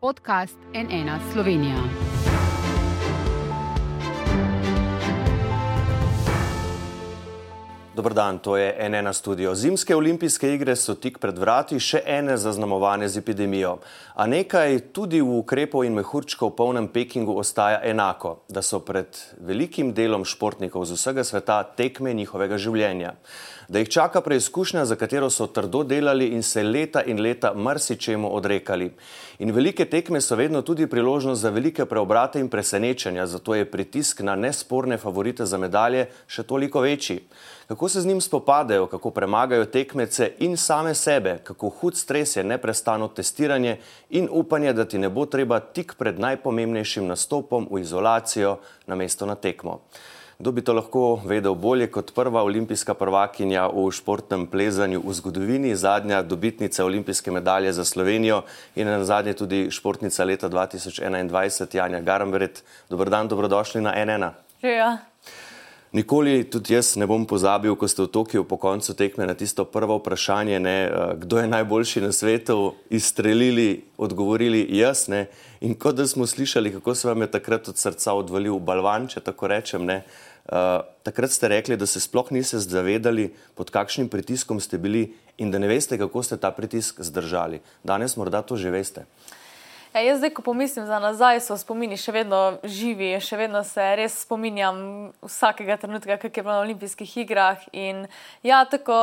Podcast NN Slovenija. Dobro dan, to je NN studio. Zimske olimpijske igre so tik pred vrati, še ene zaznamovane z epidemijo. A nekaj tudi v ukrepov in mehurčkov v polnem Pekingu ostaja enako, da so pred velikim delom športnikov z vsega sveta tekme njihovega življenja da jih čaka preizkušnja, za katero so trdo delali in se leta in leta marsičemu odrekali. In velike tekme so vedno tudi priložnost za velike preobrate in presenečenja, zato je pritisk na nesporne favorite za medalje še toliko večji. Kako se z njim spopadajo, kako premagajo tekmece in same sebe, kako hud stres je neprestano testiranje in upanje, da ti ne bo treba tik pred najpomembnejšim nastopom v izolacijo na mesto na tekmo. Kdo bi to lahko vedel bolje kot prva olimpijska prvakinja v športnem plezanju v zgodovini, zadnja dobitnica olimpijske medalje za Slovenijo in na zadnje tudi športnica leta 2021, Janja Garamberet. Dobr dan, dobrodošli na NN. Ja. Nikoli tudi jaz ne bom pozabil, ko ste v Tokiu po koncu tekme na tisto prvo vprašanje, ne, eh, kdo je najboljši na svetu, izstrelili, odgovorili jaz. Ne, in kot da smo slišali, kako se vam je takrat od srca odvalil balvan, če tako rečem. Ne, uh, takrat ste rekli, da se sploh niste zavedali, pod kakšnim pritiskom ste bili in da ne veste, kako ste ta pritisk zdržali. Danes morda to že veste. Ja, jaz zdaj, ko pomislim za nazaj, so spomini še vedno živi, še vedno se res spominjam vsakega trenutka, kak je bilo na olimpijskih igrah. In ja, tako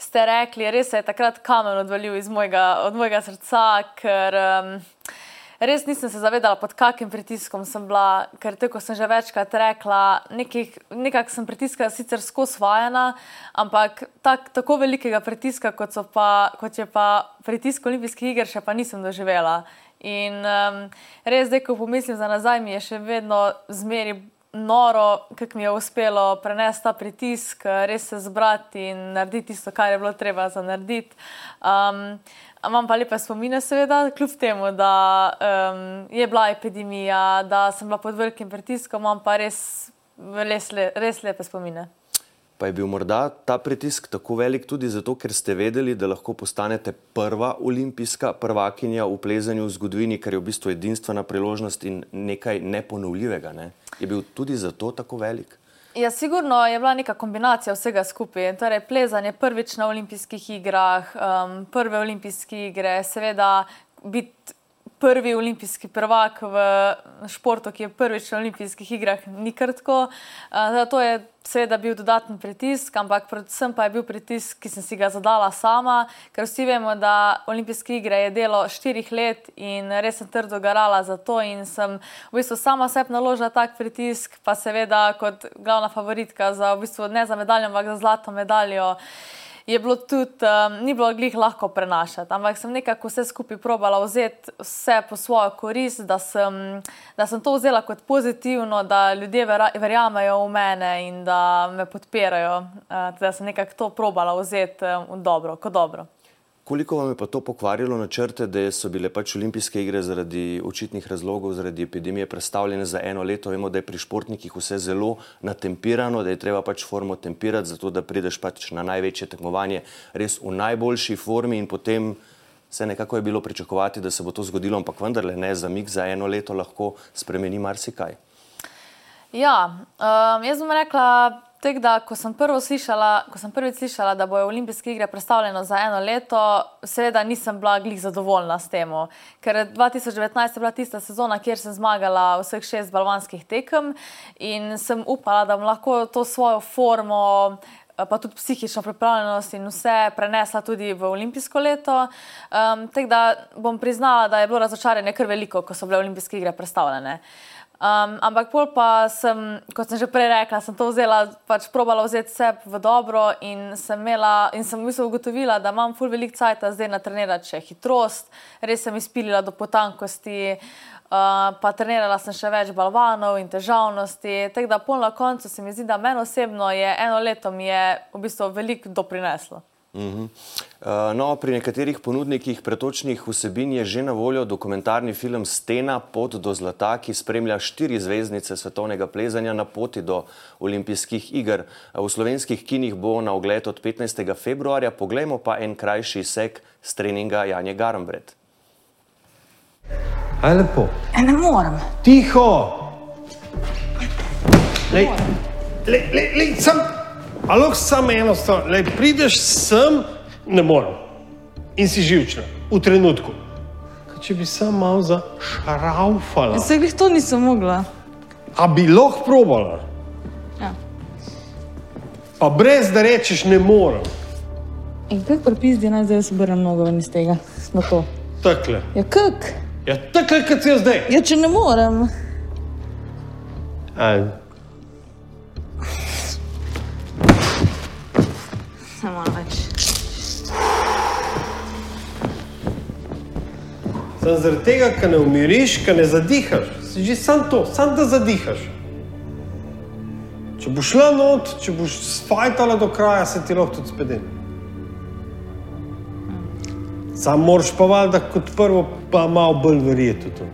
ste rekli, res se je takrat kamen odvalil iz mojega, od mojega srca, ker um, res nisem se zavedala, pod kakim pritiskom sem bila, ker tako sem že večkrat rekla, nekako sem pritiskala sicer skozi vajena, ampak tak, tako velikega pritiska, kot, pa, kot je pa pritisk olimpijskih iger, še pa nisem doživela. In um, res, zdaj, ko pomislim za nazaj, mi je še vedno zmeri noro, kako mi je uspelo prenesti ta pritisk, res se zbrati in narediti tisto, kar je bilo treba za narediti. Um, imam pa lepe spomine, seveda, kljub temu, da um, je bila epidemija, da sem bila pod velikim pritiskom, imam pa res, res, res lepe spomine. Pa je bil morda ta pritisk tako velik tudi zato, ker ste vedeli, da lahko postanete prva olimpijska prvakinja v plezanju v zgodovini, kar je v bistvu edinstvena priložnost in nekaj neponovljivega. Ne? Je bil tudi zato tako velik? Ja, sigurno je bila neka kombinacija vsega skupaj. Torej, plezanje prvič na olimpijskih igrah, um, prve olimpijske igre, seveda biti prvi olimpijski prvak v športu, ki je prvič na olimpijskih igrah, ni kratko. Uh, to je seveda bil dodaten pritisk, ampak predvsem pa je bil pritisk, ki sem si ga zadala sama, ker vsi vemo, da olimpijske igre je delo štirih let in res sem trdo garala za to in sem v bistvu sama sebi naložila tak pritisk, pa seveda kot glavna favoritka za v bistvu ne za medaljo, ampak za zlato medaljo je bilo tudi, um, ni bilo glih lahko prenašati, ampak sem nekako vse skupaj probala vzeti vse po svojo korist, da sem, da sem to vzela kot pozitivno, da ljudje verjamejo v mene in da me podpirajo, uh, da sem nekako to probala vzeti um, dobro, kot dobro. Koliko vam je pa to pokvarilo načrte, da so bile pač olimpijske igre zaradi očitnih razlogov, zaradi epidemije predstavljene za eno leto? Vemo, da je pri športnikih vse zelo natempirano, da je treba pač formo tempirati, zato da prideš pač na največje tekmovanje res v najboljši formi in potem se nekako je bilo pričakovati, da se bo to zgodilo, ampak vendarle ne, za mig za eno leto lahko spremeni marsikaj. Ja, um, jaz bom rekla, Tako da, ko sem, slišala, ko sem prvič slišala, da bojo olimpijske igre predstavljene za eno leto, seveda nisem bila glih zadovoljna s tem. Ker 2019 je bila tista sezona, kjer sem zmagala vseh šest balvanskih tekem in sem upala, da bom lahko to svojo formo. Pa tudi psihično pripravljenost in vse prenesla tudi v olimpijsko leto. Um, Tako da bom priznala, da je bilo razočaranje kar veliko, ko so bile olimpijske igre predstavljene. Uh, Um, ampak pol pa sem, kot sem že prej rekla, sem to vzela, pač probala vzeti sebe v dobro in sem imela in sem v bistvu ugotovila, da imam ful velik cajt zdaj na trenirati še hitrost, res sem izpilila do potankosti, uh, pa trenirala sem še več balvanov in težavnosti. Tako da pol na koncu se mi zdi, da meni osebno je eno leto mi je v bistvu veliko doprineslo. Uh, no, pri nekaterih ponudnikih pretočnih vsebin je že na voljo dokumentarni film Stena pot do zlata, ki spremlja štiri zvezdnice svetovnega plezanja na poti do olimpijskih iger. V slovenskih kinih bo na ogled od 15. februarja. Poglejmo pa en krajši sek s treninga Janje Garambret. Aj lepo. E, ne morem. Tiho! Lej, lej, lej, lej, sam, a lahko samo eno stvar, lej, prideš sem, ne morem. In si živčna, v trenutku. Kaj, če bi sam malo zašraufala, Se jih to nisem mogla. a bi lahko probala. Ja. Pa brez da rečeš ne morem. In kako pripizdi naj zdaj obrnem nogo ven iz tega? Na to. Takle. Ja, kak? Ja, takle, kot si jo zdaj. Ja, če ne morem. Aj, Ne morem več. Sam zaradi tega, ker ne umiriš, ker ne zadihaš, si že sam to, sam da zadihaš. Če boš šla not, če boš spajtala do kraja, se ti lahko tudi spedem. Sam moraš pa valjda kot prvo pa malo bolj verjeti v to.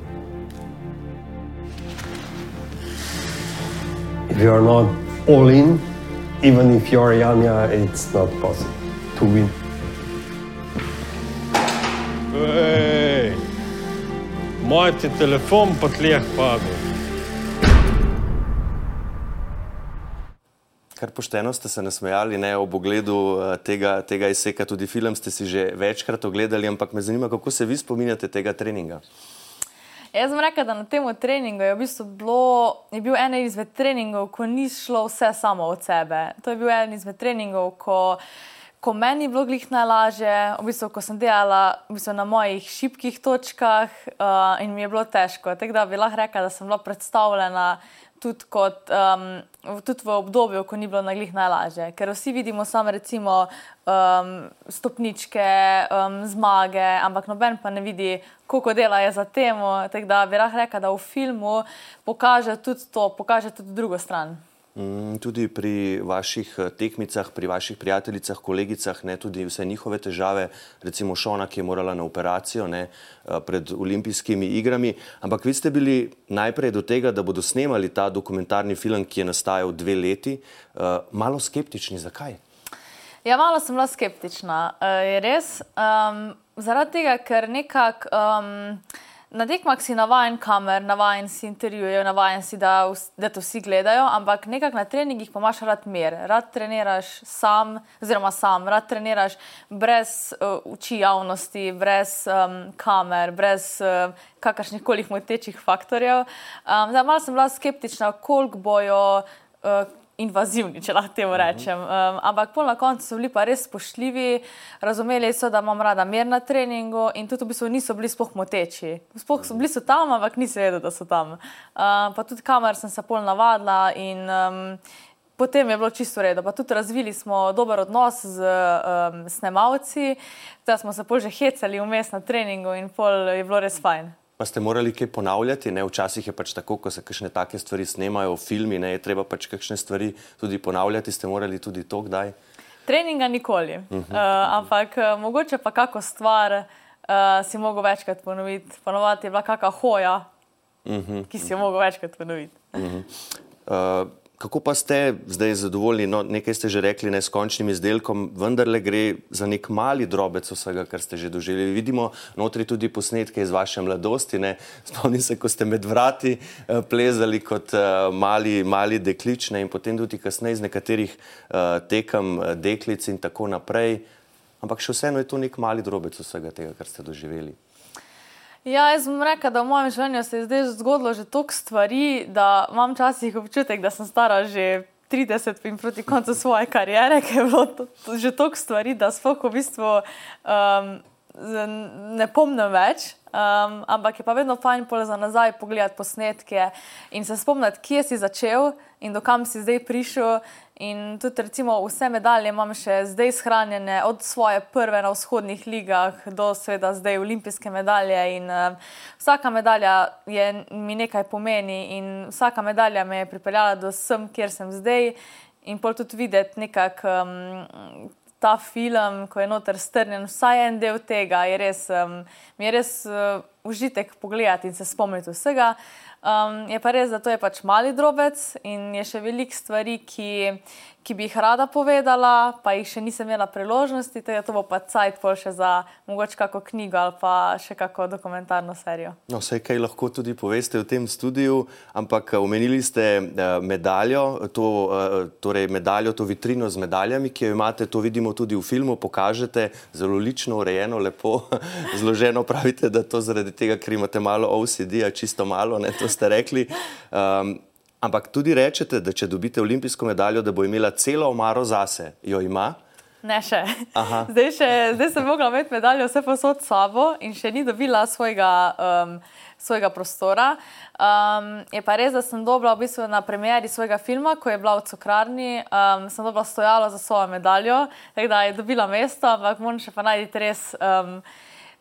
If you are not all in, even if you are Janja, it's not possible to win. Ej, moj ti telefon pa tleh padel. Kar pošteno ste se nasmejali ne, ob ogledu eh, tega, tega izseka, tudi film ste si že večkrat ogledali, ampak me zanima, kako se vi spominjate tega treninga. Jaz sem rekel, da na tem treningu je, v bistvu bilo, je bil en izmed treningov, ko ni šlo vse samo od sebe. To je bil en izmed treningov, ko, ko meni je bilo glih najlažje, v bistvu, ko sem delala v bistvu, na mojih šibkih točkah uh, in mi je bilo težko. Tako da bi lahko rekla, da sem bila predstavljena tudi, kot, um, tudi v obdobju, ko ni bilo na glih najlažje. Ker vsi vidimo samo recimo um, stopničke, um, zmage, ampak noben pa ne vidi, koliko dela je za tem. Tako da bi lahko rekla, da v filmu pokaže tudi to, pokaže tudi drugo stran. Mm, Tudi pri vaših eh, tekmicah, pri vaših prijateljicah, kolegicah, ne tudi vse njihove težave, recimo Šona, ki je morala na operacijo ne, eh, pred olimpijskimi igrami. Ampak vi ste bili najprej do tega, da bodo snemali ta dokumentarni film, ki je nastajal dve leti, eh, malo skeptični. Zakaj? Ja, malo sem bila skeptična, je res. Um, zaradi tega, ker nekako um, na tekmah si navaden kamer, navaden si intervjujev, navaden si, da, da to vsi gledajo, ampak nekako na treningih pa imaš rad mir, rad treniraš sam, oziroma sam, rad treniraš brez uh, oči javnosti, brez um, kamer, brez uh, kakršnih koli motečih faktorjev. Um, zdaj, malo sem bila skeptična, koliko bojo. Uh, invazivni, če lahko temu rečem. Um, ampak pol na koncu so bili pa res spoštljivi, razumeli so, da imam rada mir na treningu in tudi v bistvu niso bili sploh moteči. Sploh so bili so tam, ampak nisi vedel, da so tam. Um, pa tudi kamer sem se pol navadila in um, potem je bilo čisto v redu. Pa tudi razvili smo dober odnos z um, snemalci, da smo se pol že hecali vmes na treningu in pol je bilo res fajn. Pa ste morali kaj ponavljati, ne? včasih je pač tako, ko se kakšne take stvari snemajo v filmi, ne? je treba pač kakšne stvari tudi ponavljati, ste morali tudi to kdaj. Treninga nikoli, uh -huh. uh, ampak uh, mogoče pa kako stvar uh, si mogel večkrat ponoviti. Ponovadi je bila kakšna hoja, uh -huh. ki si jo mogel večkrat ponoviti. Uh, kako pa ste zdaj zadovoljni? No, nekaj ste že rekli, ne s končnim izdelkom, vendarle gre za nek mali drobec vsega, kar ste že doživeli. Vidimo notri tudi posnetke iz vaše mladosti. Ne? Spomnim se, ko ste med vrati uh, plezali kot uh, mali, mali deklič ne? in potem tudi kasneje iz nekaterih uh, tekem deklic in tako naprej. Ampak še vseeno je to nek mali drobec vsega tega, kar ste doživeli. Ja, jaz bom rekel, da v mojem življenju se je zdaj zgodilo že toliko stvari, da imam včasih občutek, da sem stara že 30 in proti koncu svoje kariere, ker je bilo to, to, že toliko stvari, da sploh v bistvu um, ne pomnim več. Um, ampak je pa vedno fajn za nazaj pogledati posnetke in se spomniti, kje si začel in do kam si zdaj prišel. In tudi recimo vse medalje imam še zdaj shranjene, od svoje prve na vzhodnih ligah do seveda zdaj olimpijske medalje. In, uh, vsaka medalja je, mi nekaj pomeni in vsaka medalja me je pripeljala do sem, kjer sem zdaj. In pol tudi videti nekako um, ta film, ko je noter strnjen, vsaj en del tega, je res, um, mi je res uh, užitek pogledati in se spomniti vsega. Um, je pa res, da to je pač mali drobec in je še veliko stvari, ki, ki bi jih rada povedala, pa jih še nisem imela priložnosti, da to bo pa cajt pol še za mogoče kako knjigo ali pa še kako dokumentarno serijo. No, vse kaj lahko tudi poveste v tem studiu, ampak eh, omenili ste uh, medaljo, to, uh, torej medaljo, to vitrino z medaljami, ki jo imate, to vidimo tudi v filmu, pokažete zelo lično, urejeno, lepo zloženo, pravite, da to zaradi tega, ker imate malo OCD-ja, čisto malo, ne, to ste rekli. Um, Ampak tudi rečete, da če dobite olimpijsko medaljo, da bo imela celo omaro zase. Jo ima? Ne še. Zdaj, še, zdaj sem mogla imeti medaljo vse posod sabo in še ni dobila svojega, um, svojega prostora. Um, je pa res, da sem dobila v bistvu na premjeri svojega filma, ko je bila v cukrarni, um, sem dobila stojalo za svojo medaljo, tako da je dobila mesto, ampak moram še pa najti res um,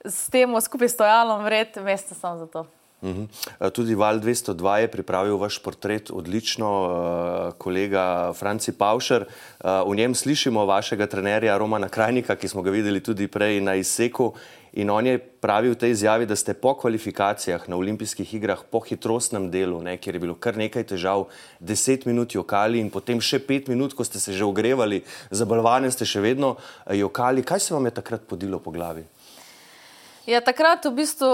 s tem skupaj stojalom vred, mesto sem za to. Mhm. Eh, tudi Val 202 je pripravil vaš portret odlično, eh, kolega Franci Pavšer. Eh, v njem slišimo vašega trenerja Romana Krajnika, ki smo ga videli tudi prej na izseku. In on je pravil v tej izjavi, da ste po kvalifikacijah na olimpijskih igrah, po hitrostnem delu, ne, kjer je bilo kar nekaj težav, deset minut jokali in potem še pet minut, ko ste se že ogrevali za balvane, ste še vedno jokali. Kaj se vam je takrat podilo po glavi? Ja, takrat v bistvu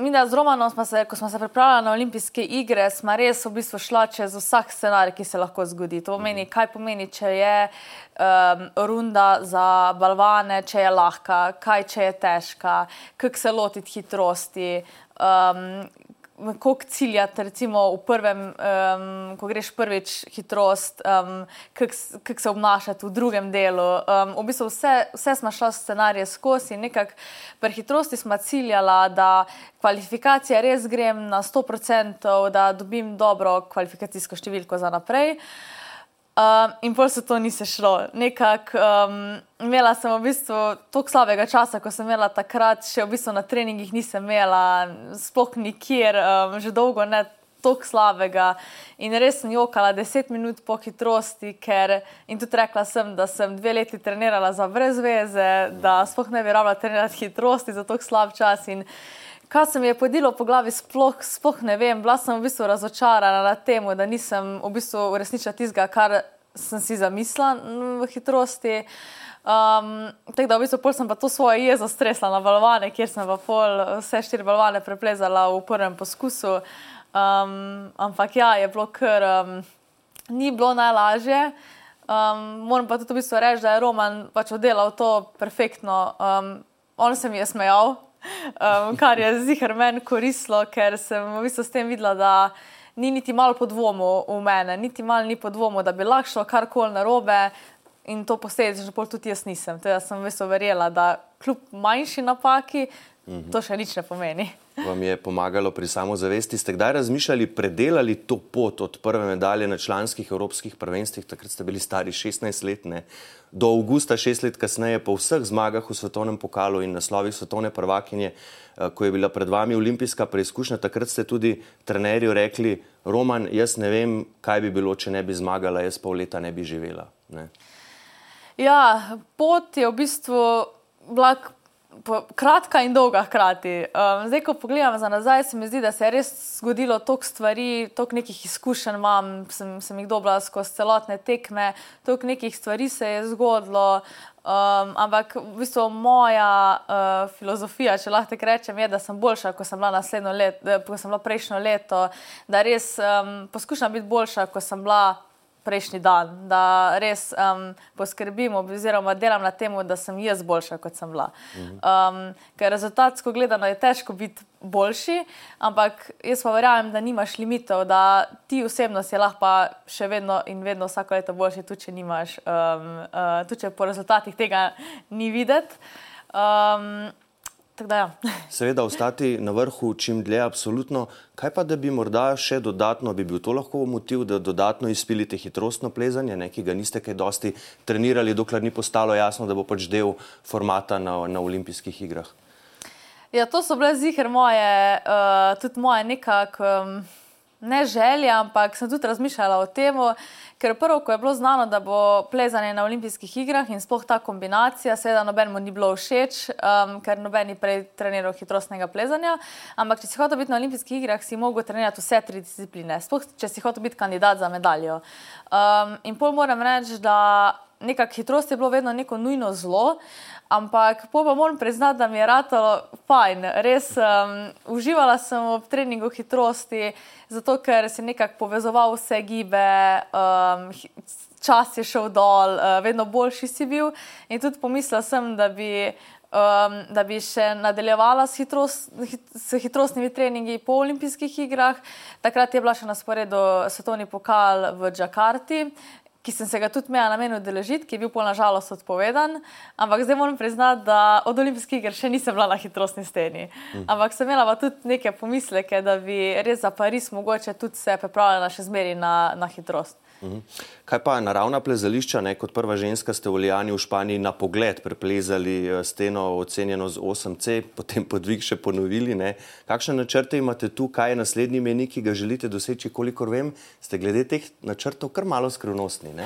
mi, da z Romanom, smo se, ko smo se pripravljali na olimpijske igre, smo res v bistvu šla čez vsak scenarij, ki se lahko zgodi. To pomeni, kaj pomeni, če je um, runda za balvane, če je lahka, kaj če je težka, kako se lotiti hitrosti. Um, kako ciljati, recimo v prvem, um, ko greš prvič hitrost, um, kako se obnašati v drugem delu. Um, v bistvu vse, vse smo šli scenarije skozi in nekako pri hitrosti smo ciljala, da kvalifikacije res grem na 100%, da dobim dobro kvalifikacijsko številko za naprej. Um, in pol se to ni sešlo. Nekako um, imela sem v bistvu toliko slabega časa, ko sem imela takrat, še v bistvu na treningih nisem imela, sploh nikjer, um, že dolgo ne toliko slabega. In res sem jokala 10 minut po hitrosti, ker in tudi rekla sem, da sem dve leti trenirala za brez veze, da sploh ne bi rabila trenirati hitrosti za toliko slab čas. In, Kaj se mi je podilo po glavi, sploh, sploh ne vem. Bila sem v bistvu razočarana na tem, da nisem v bistvu uresničila tistega, kar sem si zamislila v hitrosti. Um, tako da v bistvu sem pa to svoje jezo stresla na balvane, kjer sem pa pol vse štiri balvane preplezala v prvem poskusu. Um, ampak ja, je bilo kar, um, ni bilo najlažje. Um, moram pa tudi v bistvu reči, da je Roman pač oddelal to perfektno. Um, on se mi je smejal, um, kar je zihar meni koristilo, ker sem v bistvu s tem videla, da ni niti malo podvomu v mene, niti malo ni podvomu, da bi lahko šlo karkoli narobe. In to posledično tudi jaz nisem. Jaz sem vesel verjela, da kljub manjši napaki, mhm. to še nič ne pomeni. Vam je pomagalo pri samozavesti? Ste kdaj razmišljali, predelali to pot od prve medalje na članskih evropskih prvenstvih, takrat ste bili stari 16 let, ne? do avgusta, šest let kasneje, po vseh zmagah v svetovnem pokalu in naslovih svetovne prvakinje, eh, ko je bila pred vami olimpijska preizkušnja, takrat ste tudi trenerju rekli, Roman, jaz ne vem, kaj bi bilo, če ne bi zmagala, jaz pol leta ne bi živela. Ne? Ja, pot je v bistvu vlak kratka in dolga hkrati. Um, zdaj, ko pogledam za nazaj, se mi zdi, da se je res zgodilo toliko stvari, toliko nekih izkušenj imam, sem, sem jih dobila skozi celotne tekme, toliko nekih stvari se je zgodilo. Um, ampak v bistvu moja uh, filozofija, če lahko tako rečem, je, da sem boljša, kot sem bila, let, eh, ko sem bila prejšnjo leto, da res um, poskušam biti boljša, kot sem bila prejšnji dan, da res um, poskrbim, oziroma delam na tem, da sem jaz boljša, kot sem bila. Um, ker rezultatsko gledano je težko biti boljši, ampak jaz pa verjamem, da nimaš limitov, da ti osebno si lahko še vedno in vedno vsako leto boljši, tudi če nimaš, um, uh, tudi če po rezultatih tega ni videti. Um, ja. Seveda, ostati na vrhu čim dlje, absolutno. Kaj pa, da bi morda še dodatno, bi bil to lahko motiv, da dodatno izpilite hitrostno plezanje, ne, ki ga niste kaj dosti trenirali, dokler ni postalo jasno, da bo pač del formata na, na olimpijskih igrah? Ja, to so bile zihar moje, uh, tudi moje nekako. Um, ne želje, ampak sem tudi razmišljala o tem, ker prvo, ko je bilo znano, da bo plezanje na olimpijskih igrah in sploh ta kombinacija, seveda nobenemu ni bilo všeč, um, ker noben ni prej treniral hitrostnega plezanja. Ampak, če si hotel biti na olimpijskih igrah, si mogel trenirati vse tri discipline, sploh če si hotel biti kandidat za medaljo. Um, in pol moram reči, da neka hitrost je bilo vedno neko nujno zlo. Ampak pa moram priznati, da mi je ratalo fajn. Res um, uživala sem v treningu hitrosti, zato ker si nekako povezoval vse gibe, um, čas je šel dol, uh, vedno boljši si bil. In tudi pomislila sem, da bi. Um, da bi še nadaljevala s, hitrost, hit, s hitrostnimi treningi po olimpijskih igrah. Takrat je bila še na sporedu svetovni pokal v Džakarti, ki sem se ga tudi imela na meni udeležiti, ki je bil pol nažalost odpovedan. Ampak zdaj moram priznati, da od olimpijskih iger še nisem bila na hitrostni steni. Mhm. Ampak sem imela tudi neke pomisleke, da bi res za Pariz mogoče tudi se pripravljala še zmeri na, na hitrost. Mhm. Kaj pa naravna plezališča, ne? kot prva ženska ste v Lijani v Španiji na pogled preplezali eh, steno ocenjeno z 8C, potem podvig še ponovili. Ne? Kakšne načrte imate tu, kaj je naslednji menik, ki ga želite doseči, kolikor vem, ste glede teh načrtov kar malo skrivnostni.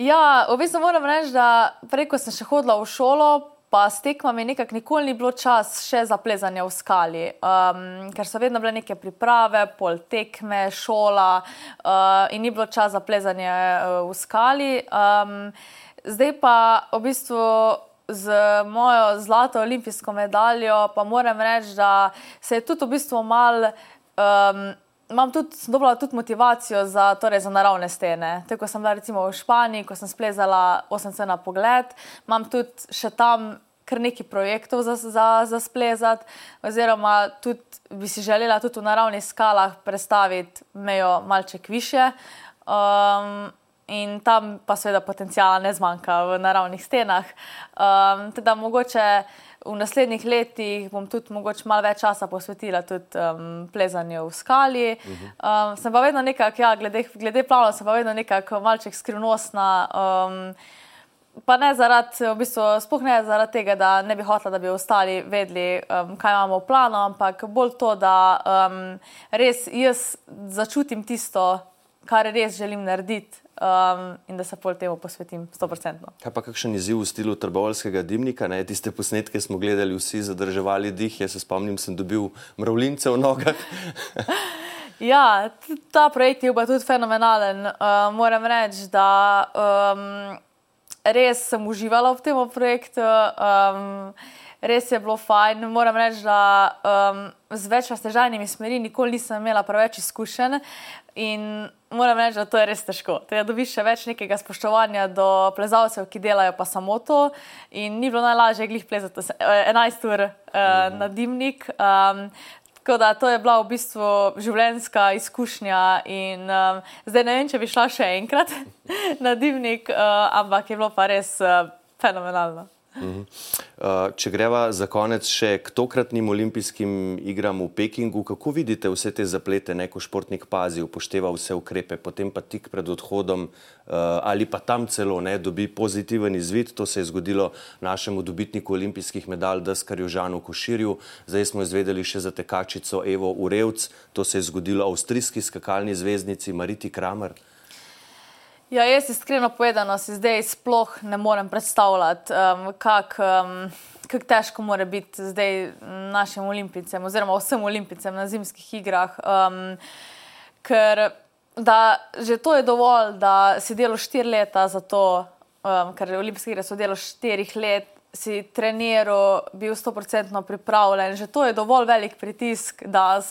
Ja, v bistvu moram reči, da preko sem še hodila v šolo, pa s tekmami nekako nikoli ni bilo čas še za plezanje v skali, um, ker so vedno bile neke priprave, pol tekme, šola uh, in ni bilo čas za plezanje uh, v skali. Um, zdaj pa v bistvu. Z mojo zlato olimpijsko medaljo pa moram reči, da se je tudi v bistvu mal um, imam tudi, dobila tudi motivacijo za, torej za naravne stene. Tako sem bila recimo v Španiji, ko sem splezala 8C na pogled, imam tudi še tam kar nekaj projektov za, za, za splezati, oziroma tudi bi si želela tudi v naravnih skalah predstaviti mejo malček više. Um, In tam pa seveda potencijala ne zmanjka v naravnih stenah. Um, teda mogoče v naslednjih letih bom tudi mogoče malo več časa posvetila tudi um, plezanju v skali. Um, sem pa vedno nekako, ja, glede, glede plavanja, sem pa vedno nekako malček skrivnostna. Um, Pa ne zaradi, v bistvu, spoh ne zaradi tega, da ne bi hotela, da bi ostali vedeli, um, kaj imamo v planu, ampak bolj to, da um, res jaz začutim tisto, kar res želim narediti um, in da se pol temu posvetim 100%. Kaj pa kakšen izziv v stilu trbovalskega dimnika? Ne? Tiste posnetke smo gledali vsi, zadrževali dih. Jaz se spomnim, sem dobil mravljince v nogah. ja, ta projekt je pa tudi fenomenalen. Uh, moram reči, da um, res sem uživala v tem projektu. Um, Res je bilo fajn. Moram reči, da um, z več raztežajnimi smeri nikoli nisem imela preveč izkušenj. In moram reči, da to je res težko. Da dobiš še več nekega spoštovanja do plezalcev, ki delajo pa samo to. In ni bilo najlažje glih plezati 11 ur uh, na dimnik. Um, tako da to je bila v bistvu življenjska izkušnja. In um, zdaj ne vem, če bi šla še enkrat na dimnik, uh, ampak je bilo pa res uh, fenomenalno. Uh, če greva za konec še k tokratnim olimpijskim igram v Pekingu, kako vidite vse te zaplete, neko športnik pazi, upošteva vse ukrepe, potem pa tik pred odhodom uh, ali pa tam celo ne dobi pozitiven izvid. To se je zgodilo našemu dobitniku olimpijskih medalj, Daskarju Žanu Koširju. Zdaj smo izvedeli še za tekačico Evo Urevc, to se je zgodilo avstrijski skakalni zvezdnici Mariti Kramer. Ja, jaz iskreno povedano si zdaj sploh ne morem predstavljati, um, kako um, kak težko mora biti zdaj našim olimpijcem oziroma vsem olimpijcem na zimskih igrah. Um, ker da, že to je dovolj, da si delo štiri leta za to, um, ker olimpijske igre so delo štirih let si treniral, bil 100% pripravljen. Že to je dovolj velik pritisk, da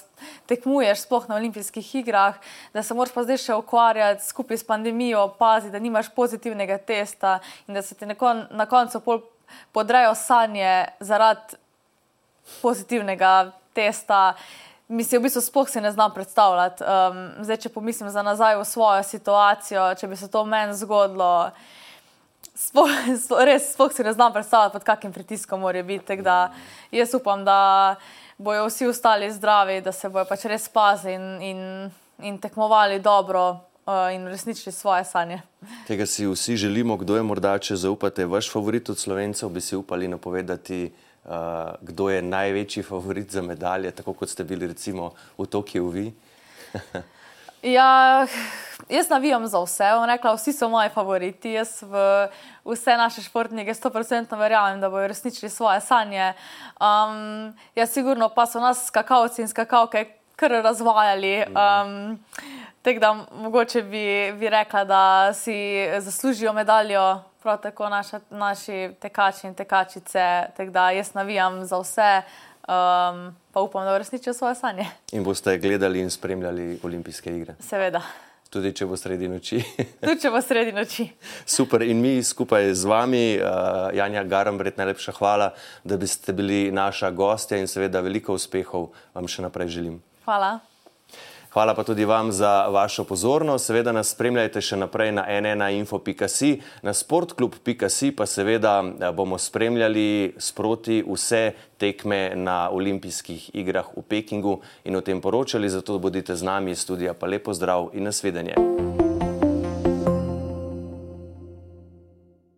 tekmuješ sploh na olimpijskih igrah, da se moraš pa zdaj še ukvarjati skupaj s pandemijo, pazi, da nimaš pozitivnega testa in da se ti nekon, na koncu podrejo sanje zaradi pozitivnega testa. Mislim, v bistvu sploh si ne znam predstavljati. Um, zdaj, če pomislim za nazaj v svojo situacijo, če bi se to meni zgodilo spoh, spoh, res spoh si ne znam predstavljati, pod kakim pritiskom mora biti. Jaz upam, da bojo vsi ostali zdravi, da se bojo pač res pazili in, in, in tekmovali dobro uh, in resničili svoje sanje. Tega si vsi želimo, kdo je morda, če zaupate, vaš favorit od slovencev, bi si upali napovedati. Uh, kdo je največji favorit za medalje, tako kot ste bili recimo v Tokiu vi? Ja, jaz navijam za vse. Rekla, vsi so moji favoriti. Jaz v vse naše športnike 100% verjamem, da bodo resničili svoje sanje. Um, ja, sigurno pa so nas skakavci in skakavke kar razvajali. Um, Tako da mogoče bi, bi rekla, da si zaslužijo medaljo, prav tako naša, naši tekači in tekačice. Tako da jaz navijam za vse, um, pa upam, da uresničijo svoje sanje. In boste gledali in spremljali olimpijske igre. Seveda. Tudi če bo sredi noči. Tudi če bo sredi noči. Super. In mi skupaj z vami, uh, Janja Garambret, najlepša hvala, da ste bili naša gostja in seveda veliko uspehov vam še naprej želim. Hvala. Hvala pa tudi vam za vašo pozornost. Seveda nas spremljajte še naprej na nnainfo.si, na sportklub.si pa seveda eh, bomo spremljali sproti vse tekme na olimpijskih igrah v Pekingu in o tem poročali. Zato bodite z nami iz studija. Pa lepo zdrav in nasvidenje.